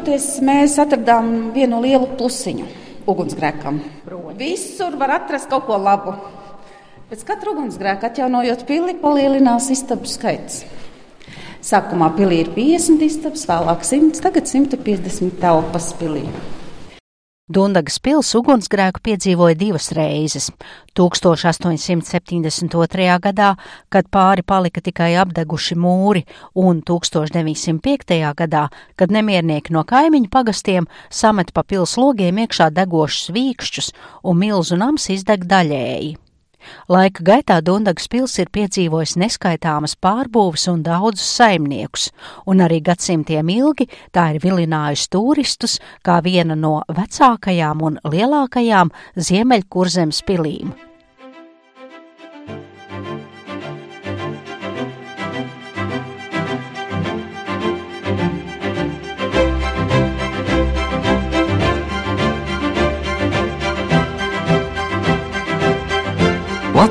Skatoties, mēs atradām vienu lielu plusiņu ugunsgrēkam. Visur var atrast kaut ko labu. Pēc katra ugunsgrēka atjaunojot pili, palielinās istabu skaits. Sākumā pilī ir 50 istabas, vēlāk 100, tagad 150 telpas pilī. Dundagas pils ugunsgrēku piedzīvoja divas reizes - 1872. gadā, kad pāri palika tikai apdeguši mūri, un 1905. gadā, kad nemiernieki no kaimiņu pagastiem samet pa pils logiem iekšā degošus vīkšķus, un milzu nams izdeg daļēji. Laika gaitā Dundagas pils ir piedzīvojis neskaitāmas pārbūves un daudzus saimniekus, un arī gadsimtiem ilgi tā ir vilinājusi turistus kā viena no vecākajām un lielākajām Ziemeļkurzemes pilīm.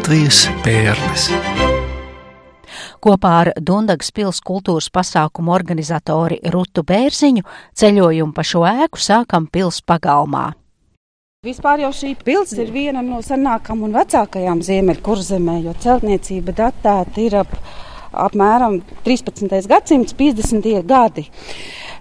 Latvijas pērles. Kopā ar Dundagas pils kultūras pasākumu organizatori Rutu Bērziņu ceļojumu pa šo ēku sākam pils pagalmā. Vispār jau šī pilsēta ir viena no senākajām un vecākajām Ziemeļkurzemē, jo celtniecība datēta ir ap, apmēram 13. gadsimts, 50. gadi.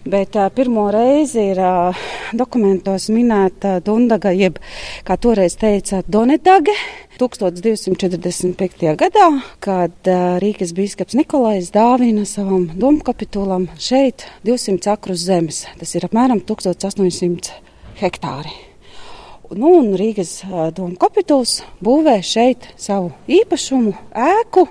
Bet uh, pirmo reizi ir uh, dokumentos minēta Dundaga, jeb kā toreiz teica, Donedage. 1245. gadā, kad uh, Rīgas biskups Nikolais dāvina savam domkapitulam šeit 200 akrus zemes. Tas ir apmēram 1800 hektāri. Nu, un Rīgas uh, domkapituls būvē šeit savu īpašumu ēku.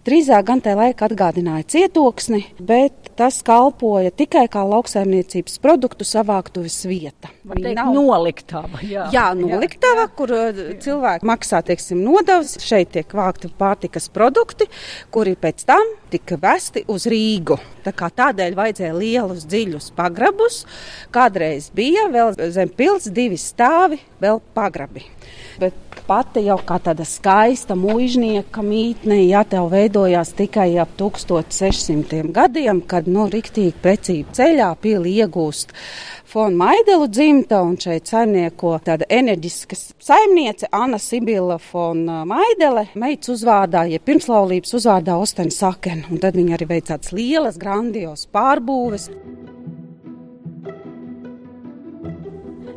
Drīzāk gan tajā laikā atgādināja cietoksni, bet tas kalpoja tikai kā lauksaimniecības produktu savāktuves vieta. Viņa nav noliktava. Jā, jā noliktava, jā, jā. kur cilvēki maksā teiksim, nodevas. Šeit tiek vākti pārtikas produkti, kuri pēc tam tika vesti uz Rīgu. Tā tādēļ vajadzēja lielus, dziļus pagrabus. Kādreiz bija vēl zem pils divi stāvi, vēl pagrabi bet pati jau kā tāda skaista mūžnieka mītne, ja tev veidojās tikai ap 1600 gadiem, kad nu, riktīgi precīzi ceļā pili iegūst. Fona Maidelu dzimta un šeit saimnieko tāda enerģiska saimniece Anna Sibila Fona Maidele, meitas uzvārdā, ja pirmslaulības uzvārdā Osten Saken, un tad viņa arī veic tādas lielas, grandios pārbūves.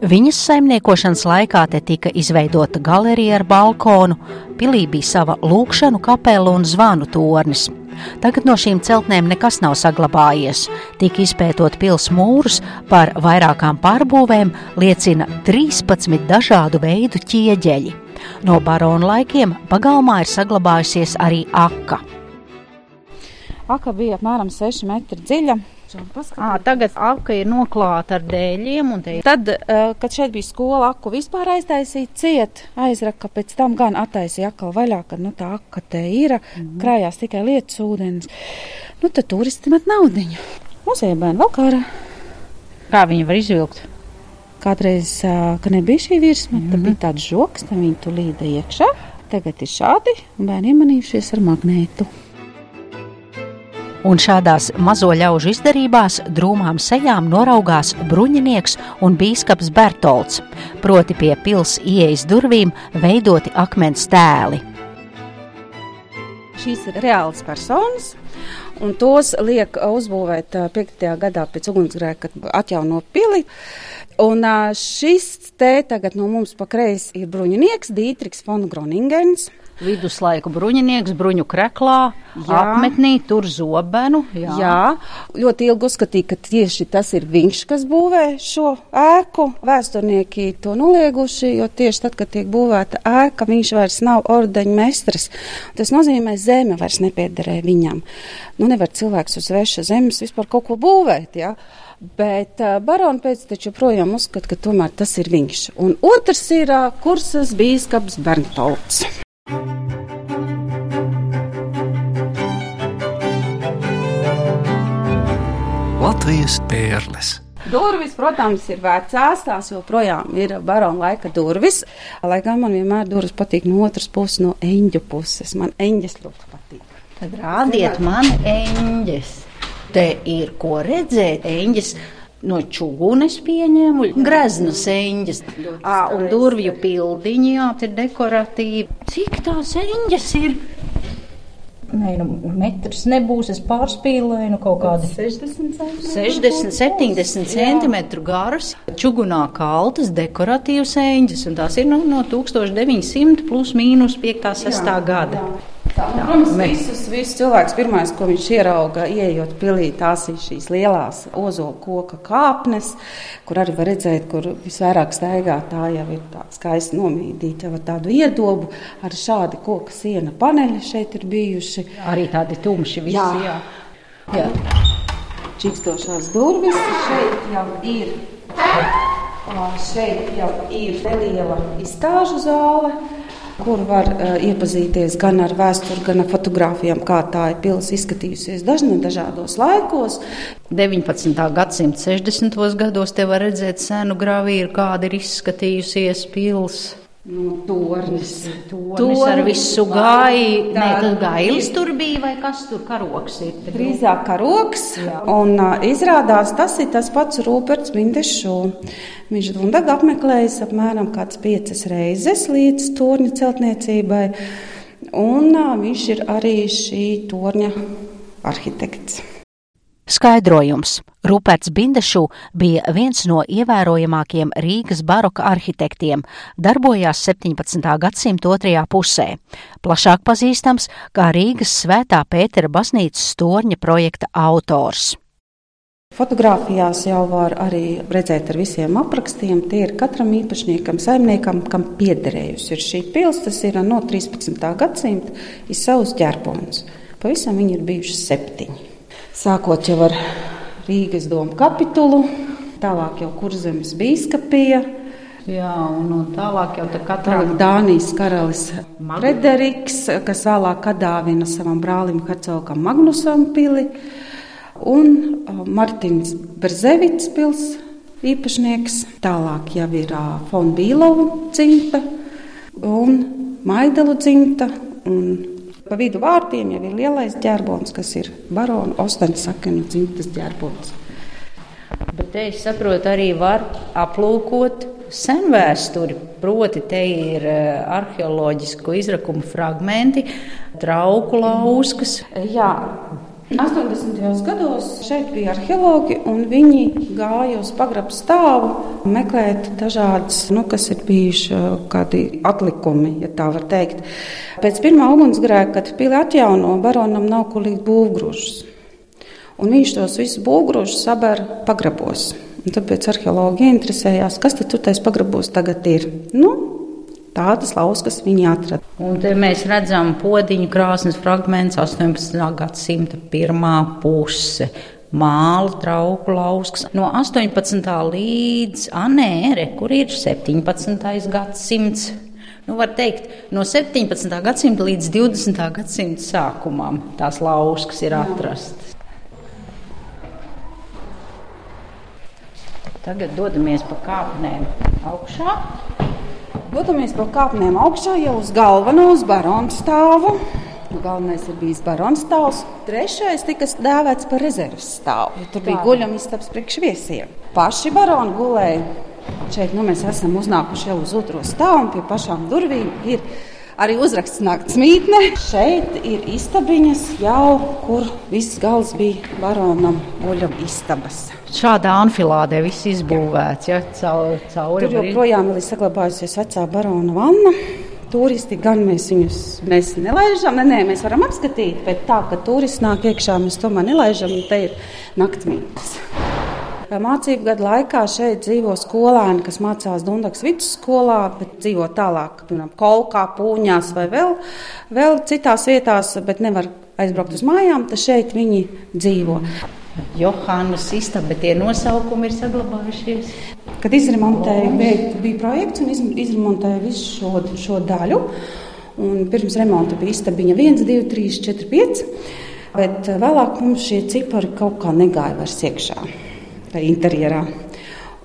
Viņas saimniekošanas laikā te tika izveidota galerija ar balkonu, pilī bija sava lūkšanu kapela un zvanu tornis. Tagad no šīm celtnēm nekas nav saglabājies. Tik izpētot pils mūrus par vairākām pārbūvēm, liecina 13 dažādu veidu ķieģeļi. No baronu laikiem pagalmā ir saglabājusies arī aka. Aka bija apmēram 6 metri dziļa, À, tagad apka ir noklāta ar dēļiem. Tad, kad šeit bija skola, aku vispār aiztaisīja ciet, aizraka, pēc tam gan attaisīja atkal vaļā, kad nu, tā aka te ir, mm krājās tikai lietas ūdens. Nu, tad turisti met naudiņu. Muzeja bērni vēl kā ar. Kā viņi var izvilkt? Kādreiz, kad nebija šī virsma, mm -hmm. tad bija tāds žoks, tad viņi tu līda iekšā. Tagad ir šādi, un bērni iemanījušies ar magnētu. Un šādās mazo ļaužu izdarībās drūmām sejām noraugās bruņinieks un bīskaps Bertolds, proti pie pils ieejas durvīm veidoti akmens tēli. Šīs ir reālas personas, un tos liek uzbūvēt 5. gadā pēc ugunsgrēka, kad atjauno pili. Un šis te tagad no mums pa kreisi ir bruņinieks Dītriks von Groningens viduslaiku bruņinieks, bruņu kreklā, jā. apmetnī, tur zobenu. Jā. jā, ļoti ilgi uzskatīja, ka tieši tas ir viņš, kas būvē šo ēku. Vēsturnieki to nolieguši, jo tieši tad, kad tiek būvēta ēka, viņš vairs nav ordeņa mestris. Tas nozīmē, zeme vairs nepiederēja viņam. Nu, nevar cilvēks uz sveša zemes vispār kaut ko būvēt. Ja? Bet uh, barona pēcteči joprojām uzskata, ka tomēr tas ir viņš. Un otrs ir uh, kursas bīskaps Berntolds. Latvijas pērles. Durvis, protams, ir vecās, tās joprojām ir barona laika durvis. Lai gan man vienmēr durvis patīk no otras puses, no eņģu puses. Man eņģis ļoti patīk. Tad rādiet man eņģis. Te ir ko redzēt, eņģis No čūnas pieņēmu greznas eņģes, à, un durvju pildiņi, jā, ir dekoratīvi. Cik tās eņģes ir? Nē, nu, metrs nebūs. Es pārspīlēju, nu, kaut kādi 60 cm. 60, 70 centimetru garas, čugunā kaltas, dekoratīvas eņģes, un tās ir nu, no 1900 plus mīnus 5. 6. gada. Tā, un, protams, visus, visus cilvēks pirmais, ko viņš ierauga, ieejot pilī, tās ir šīs lielās ozola koka kāpnes, kur arī var redzēt, kur visvairāk staigā. Tā jau ir tā skaisti nomīdīta ar tādu iedobu, ar šādi koka siena paneļi šeit ir bijuši. Arī tādi tumši visi, jā. jā. jā. Čikstošās durvis šeit jau ir. Šeit jau ir neliela izstāžu zāle kur var uh, iepazīties gan ar vēsturi, gan ar fotografijām, kā tā ir pilsēta izskatījusies dažna, dažādos laikos. 19. gadsimta 60. gados te var redzēt senu gravīru, kāda ir izskatījusies pilsēta. Nu, tornis. Tornis, tornis ar visu gāju. Nē, tas gailis tur bija vai kas tur karoks ir? Drīzāk karoks. Jā. Un uh, izrādās tas ir tas pats Rūperts Bindešu. Viņš Dundagu apmeklējis apmēram kāds piecas reizes līdz torņa celtniecībai. Un uh, viņš ir arī šī torņa arhitekts. Skaidrojums. Ruperts Bindešu bija viens no ievērojamākajiem Rīgas baroka arhitektiem, darbojās 17. gadsimta otrajā pusē. Plašāk pazīstams kā Rīgas svētā Pētera baznīcas torņa projekta autors. Fotogrāfijās jau var arī redzēt ar visiem aprakstiem. Tie ir katram īpašniekam, saimniekam, kam piederējusi ir šī pilsēta. Tas ir no 13. gadsimta, ir savs ģerbons. Pavisam viņi ir bijuši septiņi. Sākot jau ar Rīgas domu kapitulu, tālāk jau kurzemes bīskapija. Jā, un, un tālāk jau tā katrā Dānijas karalis Frederiks, kas vēlāk atdāvina savam brālim Hercogam Magnusam pili, un uh, Martins Berzevits pils īpašnieks. Tālāk jau ir uh, Fon Bīlovu dzimta un Maidelu dzimta un Pa vidu vārtiem jau ir lielais ģerbons, kas ir barona Ostaņsakena dzimtas ģerbons. Bet te es saprotu, arī var aplūkot senvēsturi. Proti, te ir eh, arheoloģisku izrakumu fragmenti, trauku lauskas. Jā, 80. gados šeit bija arheologi, un viņi gāja uz pagrabu stāvu meklēt dažādas, nu, kas ir bijuši kādi atlikumi, ja tā var teikt. Pēc pirmā ugunsgrēka, kad pili atjauno, baronam nav kur likt būvgrūžus. Un viņš tos visus būvgrūžus sabēr pagrabos. Un tāpēc arheologi interesējās, kas tad tur tais pagrabos tagad ir. Nu, Tādas lauskas viņi atrada. Un te mēs redzam podziņu krāsnes fragments 18. gadsimta pirmā puse. Māla trauku lauskas no 18. līdz Anēre, kur ir 17. gadsimts. Nu, var teikt, no 17. gadsimta līdz 20. gadsimta sākumam tās lauskas ir atrastas. Tagad dodamies pa kāpnēm augšā. Dodamies pa kāpnēm augšā jau uz galveno, uz baronu stāvu. Galvenais ir bijis barons stāvs. Trešais tika dēvēts par rezerves stāvu. Tur bija guļamistabs priekš viesiem. Paši baroni gulēja. Šeit nu, mēs esam uznākuši jau uz otro stāvu un pie pašām durvīm ir arī uzraksts naktas mītne. Šeit ir istabiņas jau, kur viss gals bija baronam guļam istabas. Šādā anfilādē viss izbūvēts, ja caur, cauri. Tur joprojām ir saglabājusies vecā barona vanna. Turisti gan mēs viņus mēs nelaižam, ne, nē, mēs varam apskatīt, bet tā, ka turisti nāk iekšā, mēs tomēr nelaižam, un te ir naktsmītnes. Mācību gadu laikā šeit dzīvo skolēni, kas mācās Dunkas vidusskolā, bet dzīvo tālāk, piemēram, Kolkā, Pūņās vai vēl, vēl citās vietās, bet nevar aizbraukt uz mājām, tad šeit viņi dzīvo. Johānas istaba, bet tie nosaukumi ir saglabājušies. Kad izremontēja, bija, bija projekts un izremontēja visu šo, šo daļu. Un pirms remonta bija istabiņa 1, 2, 3, 4, 5. Bet eh, vēlāk mums šie cipari kaut kā negāja vairs iekšā tajā interjerā.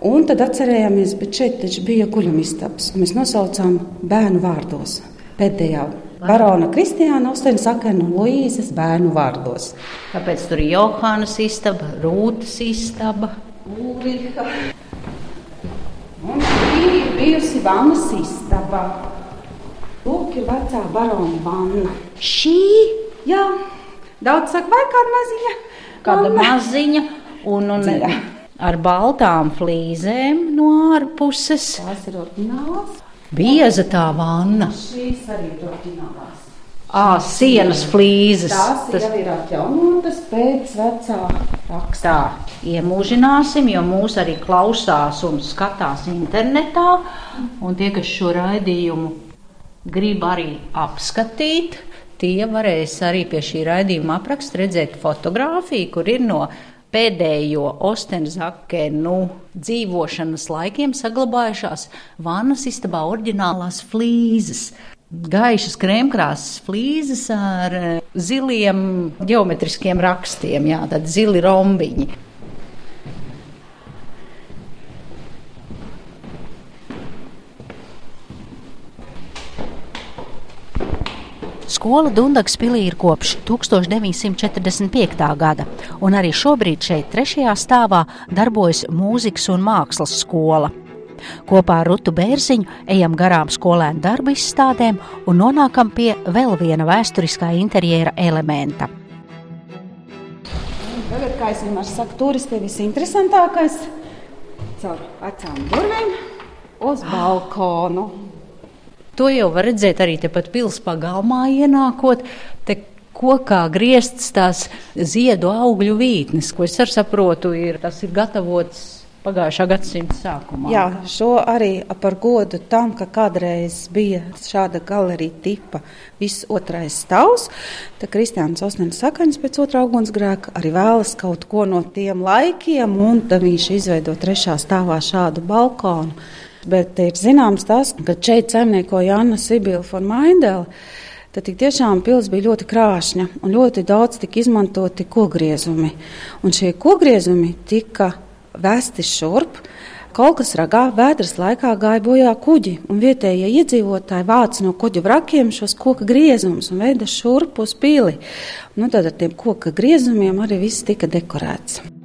Un tad atcerējāmies, bet šeit taču bija guļamistabs. Mēs nosaucām bērnu vārdos pēdējā Barona Kristiāna Ostensakena un Luīzes bērnu vārdos. Kāpēc tur ir Johānas istaba, Rūtas istaba? Ulriha. Un šī ir bijusi vannas istaba. Lūk, ir vecā barona vanna. Šī Jā, daudz saka, vai kāda maziņa? kāda maziņa un, un Dziļa. Ar baltām flīzēm no ārpuses. Tās ir oriģināls. Bieza tā vanna. Šīs arī ir oriģinālās. Ā, sienas flīzes. Tās Tas jau ir atjaunotas pēc vecā raksta. tā, iemūžināsim, jo mūs arī klausās un skatās internetā. Un tie, kas šo raidījumu grib arī apskatīt, tie varēs arī pie šī raidījuma apraksta redzēt fotografiju, kur ir no pēdējo Ostenzakenu dzīvošanas laikiem saglabājušās vannas istabā oriģinālās flīzes. Gaišas krēmkrāsas flīzes ar eh, ziliem geometriskiem rakstiem, jā, tad zili rombiņi. Skola Dunkas pilī ir kopš 1945. gada, un arī šobrīd šeit, trešajā stāvā, darbojas mūzikas un mākslas skola. Kopā ar Rutu Bērziņu ejam garām skolēnu darbu izstādēm un nonākam pie vēl viena vēsturiskā interjera elementa. Tagad, kā es vienmēr saku, turistiem visinteresantākais caur vecām durvīm uz balkonu. To jau var redzēt arī tepat pilsētas pagalmā, ienākot. Te kokā grieztas tās ziedu augļu vītnes, ko es saprotu, ir, tas ir gatavots pagājušā gadsimta sākumā. Jā, šo arī par godu tam, ka kādreiz bija šāda galerija tipa viss otrais stāvs. Tad Kristiāns Osnēns Sakaņš pēc otrā ugunsgrēka arī vēlas kaut ko no tiem laikiem, un tad viņš izveido trešā stāvā šādu balkonu. Bet ir zināms tas, ka šeit saimniekoja Anna Sibila von Maindela. Tad tiešām pils bija ļoti krāšņa un ļoti daudz tika izmantoti kogriezumi. Un šie kogriezumi tika vesti šurp. Kolkas ragā vētras laikā gāja bojā kuģi, un vietējie iedzīvotāji vāca no kuģu vrakiem šos koku griezumus un veida šurp uz pili. Nu, tad ar tiem koku griezumiem arī viss tika dekorēts.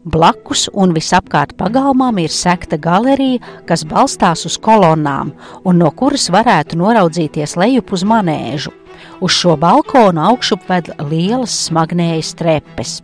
Blakus un visapkārt pagalmām ir sekta galerija, kas balstās uz kolonnām un no kuras varētu noraudzīties lejup uz manēžu. Uz šo balkonu augšup ved lielas smagnējas trepes.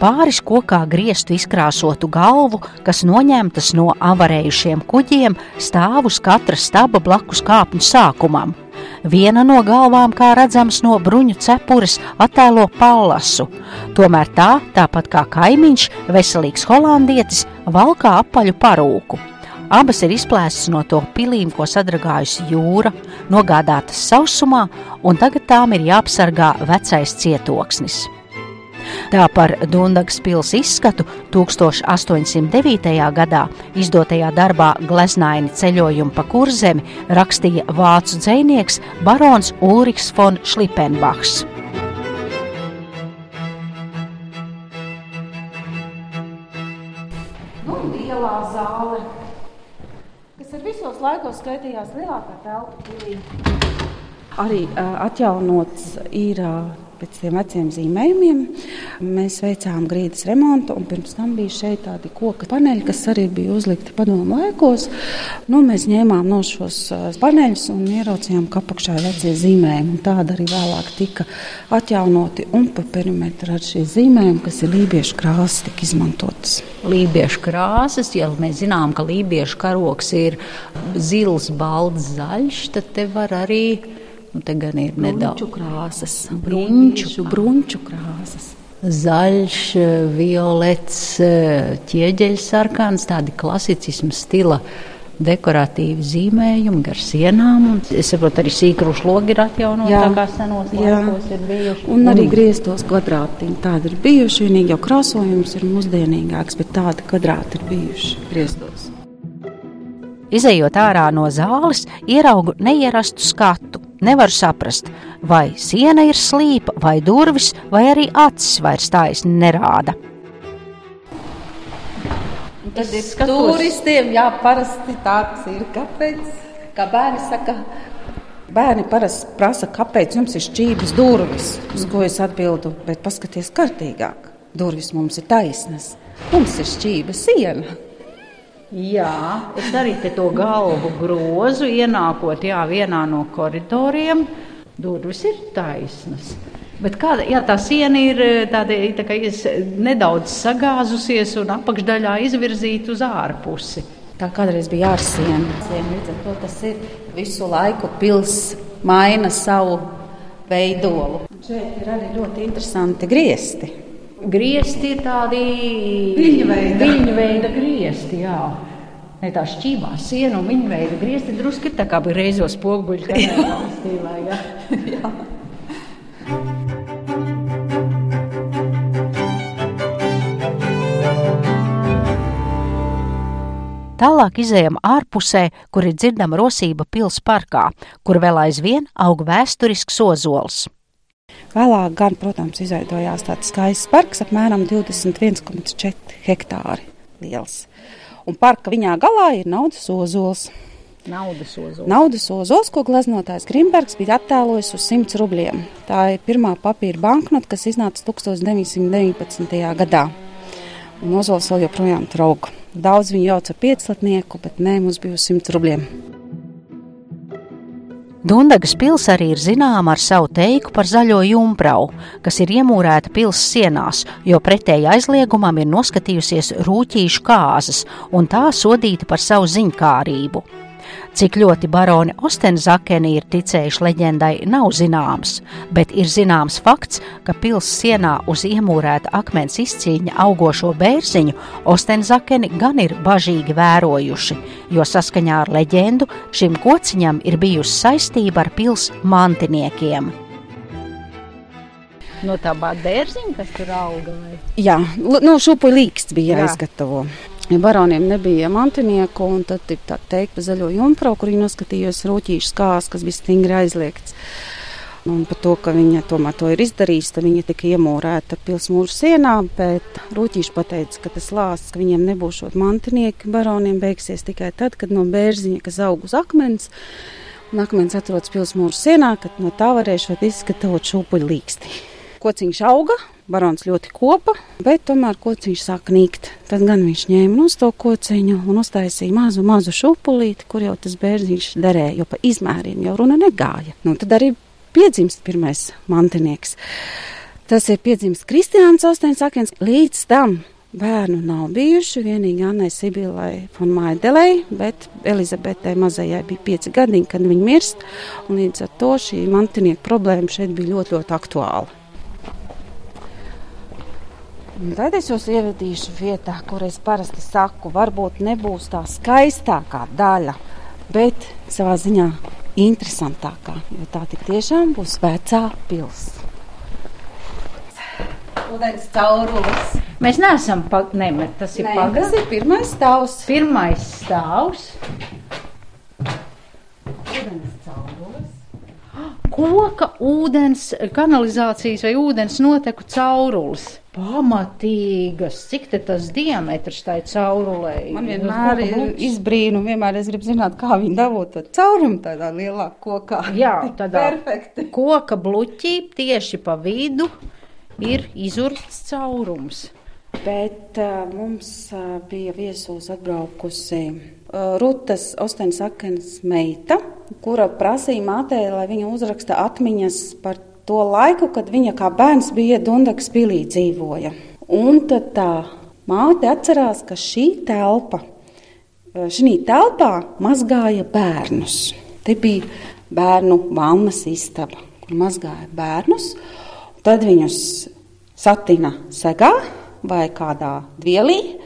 Pāris kokā grieztu izkrāsotu galvu, kas noņemtas no avarējušiem kuģiem, stāv uz katra staba blakus kāpņu sākumam. Viena no galvām, kā redzams no bruņu cepures, attēlo pallasu. Tomēr tā, tāpat kā kaimiņš, veselīgs holandietis, valkā apaļu parūku. Abas ir izplēstas no to pilīm, ko sadragājusi jūra, nogādātas sausumā, un tagad tām ir jāapsargā vecais cietoksnis. Tā par Dunkas pilsētas izskatu 1809. gadā izdotajā darbā Gleznaini ceļojumu pa kurzemi rakstīja vācu dzinieks barons Ulrichs von Šlipenbachs. Nu, lielā zāle, kas ir visos laikos skaitījās lielākā telpa pilī. Arī atjaunots ir pēc tiem veciem zīmējumiem. Mēs veicām grīdas remontu, un pirms tam bija šeit tādi koka paneļi, kas arī bija uzlikti padomu laikos. Nu, mēs ņēmām no šos paneļus un ieraucījām, ka apakšā ir vecie zīmējumi. Tāda arī vēlāk tika atjaunoti, un pa perimetru ar šie zīmējumi, kas ir lībiešu krāsas, tika izmantotas. Lībiešu krāsas, ja mēs zinām, ka lībiešu karoks ir zils, balts, zaļš, tad te var arī, nu te gan ir nedaudz. Brunču krāsas, Brunču. brunču, krāsas. Zaļš, violets, ķieģeļsarkans, tādi klasicismu stila dekoratīvi zīmējumi gar sienām. Un, es saprotu, arī sīkrušu logi ir atjaunoti, Jā. tā kā senos laikos ir bijuši. Un arī grieztos kvadrātiņi. Tādi ir bijuši. Vienīgi jau krāsojums ir mūsdienīgāks, bet tādi kvadrāti ir bijuši grieztos. Izejot ārā no zāles, ieraugu neierastu skatu. Nevaru saprast, vai siena ir slīpa, vai durvis, vai arī acis vairs taisni nerāda. Tad ir skatos. turistiem, jā, parasti tāds ir. Kāpēc? Kā bērni saka, bērni parasti prasa, kāpēc jums ir šķības durvis. Uz ko es atbildu, bet paskaties kārtīgāk. durvis mums ir taisnas. Mums ir šķība siena. Jā, es arī te to galvu grozu, ienākot jā, vienā no koridoriem. Durvis ir taisnas. Bet kā, jā, tā siena ir tāda, tā kā, nedaudz sagāzusies un apakšdaļā izvirzīta uz ārpusi. Tā kādreiz bija ārsiena. Līdz ar to tas ir visu laiku pils maina savu veidolu. Šeit ir arī ļoti interesanti griesti. Griesti ir tādi viļņu veida, griesti. Jā. Ne tā šķībā siena un viņa veida griezti drusku tā kā bija reizos spoguļi. Jā. Stīlā, jā. jā. Tālāk izējām ārpusē, kur ir dzirdama rosība pils parkā, kur vēl aizvien aug vēsturisks ozols. Vēlāk, gan, protams, izveidojās tāds skaists parks, apmēram 21,4 hektāri liels. Un parka viņā galā ir naudas ozols. Naudas ozols. Naudas ozols, ko glaznotājs Grimbergs bija attēlojis uz 100 rubļiem. Tā ir pirmā papīra banknota, kas iznāca 1919. gadā. Un ozols vēl joprojām trauka. Daudz viņu jauca pieclatnieku, bet nē, mums bija 100 rubļiem. Dundagas pils arī ir zināma ar savu teiku par zaļo jumprau, kas ir iemūrēta pils sienās, jo pretēji aizliegumam ir noskatījusies rūtīšu kāzas un tā sodīta par savu ziņkārību. Cik ļoti baroni Ostenzakeni ir ticējuši leģendai, nav zināms, bet ir zināms fakts, ka pils sienā uz iemūrēta akmens izcīņa augošo bērziņu Ostenzakeni gan ir bažīgi vērojuši, jo saskaņā ar leģendu šim kociņam ir bijusi saistība ar pils mantiniekiem. No tā bērziņa, kas tur auga? Vai? Jā, nu, šūpuļu līksts bija jāizgatavo. Ja baroniem nebija mantinieku, un tad ir tā teikt par zaļo jumprau, kur viņi noskatījās rūtīšu skās, kas bija stingri aizliegts. Un par to, ka viņa tomēr to ir izdarījusi, tad viņa tika iemūrēta pilsmūža sienā, bet rūtīši pateica, ka tas lāsts, ka viņiem nebūs šot mantinieki baroniem, beigsies tikai tad, kad no bērziņa, kas aug uz akmens, un akmens atrodas pilsmūža sienā, kad no tā varēšu izgatavot šūpuļu līksti. Kociņš auga, barons ļoti kopa, bet tomēr kociņš sāk nīkt. Tad gan viņš ņēma no to kociņu un uztaisīja mazu, mazu šūpulīti, kur jau tas bērziņš derēja, jo pa izmēriem jau runa negāja. Nu, tad arī piedzimst pirmais mantinieks. Tas ir piedzimis Kristiāns Ostensakens. Līdz tam bērnu nav bijuši. Vienīgi Annai Sibilai un Maidelei, bet Elizabetei mazajai bija pieci gadiņi, kad viņa mirst. Līdz ar to šī mantinieka problēma šeit bija ļoti, ļoti aktuāla. Tad es jūs ievedīšu vietā, kur es parasti saku, varbūt nebūs tā skaistākā daļa, bet savā ziņā interesantākā, jo tā tik tiešām būs vecā pilsēta. Vodens caurulis. Mēs neesam pagaidām, tas ir pagaidām. Tas ir pirmais stāvs. Pirmais stāvs. Vodens caurulis. Koka, ūdens, kanalizācijas vai ūdens noteku caurulis pamatīgas. Cik tas diametrs tai caurulē? Man vienmēr ir izbrīnu, vienmēr es gribu zināt, kā viņi dabū to caurumu tādā lielā kokā. Jā, tādā perfekti. Koka bluķī tieši pa vidu ir izurts caurums. Bet uh, mums uh, bija viesos atbraukusi uh, Rutas Ostensakens meita, kura prasīja mātei, lai viņa uzraksta atmiņas par to laiku, kad viņa kā bērns bija Dunkas pilī dzīvoja. Un tad tā māte atcerās, ka šī telpa, eh, šī telpā mazgāja bērnus. Te bija bērnu vannas istaba, kur mazgāja bērnus. Tad viņus satina segā vai kādā dvielī.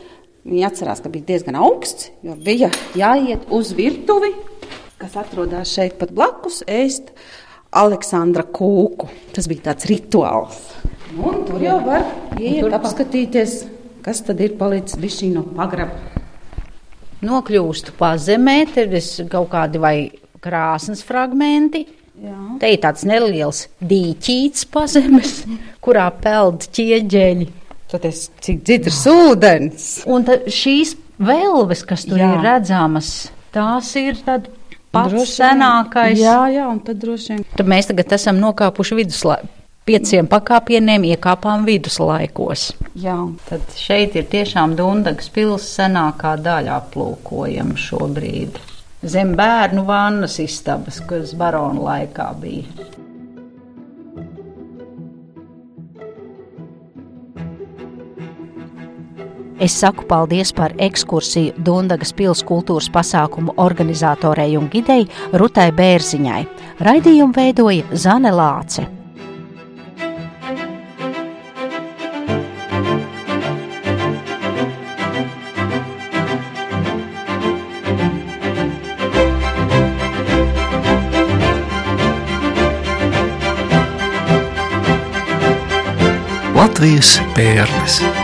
Viņa atcerās, ka bija diezgan augsts, jo bija jāiet uz virtuvi, kas atrodas šeit pat blakus, ēst Aleksandra kūku. Tas bija tāds rituāls. Un tur jau var iet, apskatīties, kas tad ir palicis bišķi no pagraba. Nokļūstu pazemē, tad ir kaut kādi vai krāsnes fragmenti. Jā. Te ir tāds neliels dīķīts pazemes, kurā peld ķieģeļi. Tad es cik dzidrs ūdens. Un šīs velves, kas tur Jā. ir redzamas, tās ir tad pats droši senākais. Jā, jā, un tad droši vien. Tad mēs tagad esam nokāpuši viduslaiku. pieciem pakāpieniem iekāpām viduslaikos. Jā. Tad šeit ir tiešām Dundagas pils senākā daļa aplūkojama šobrīd. Zem bērnu vannas istabas, kas barona laikā bija. Es saku paldies par ekskursiju Dundagas pils kultūras pasākumu organizatorei un gidei Rutai Bērziņai. Raidījumu veidoja Zane Lāce. Latvijas pērles.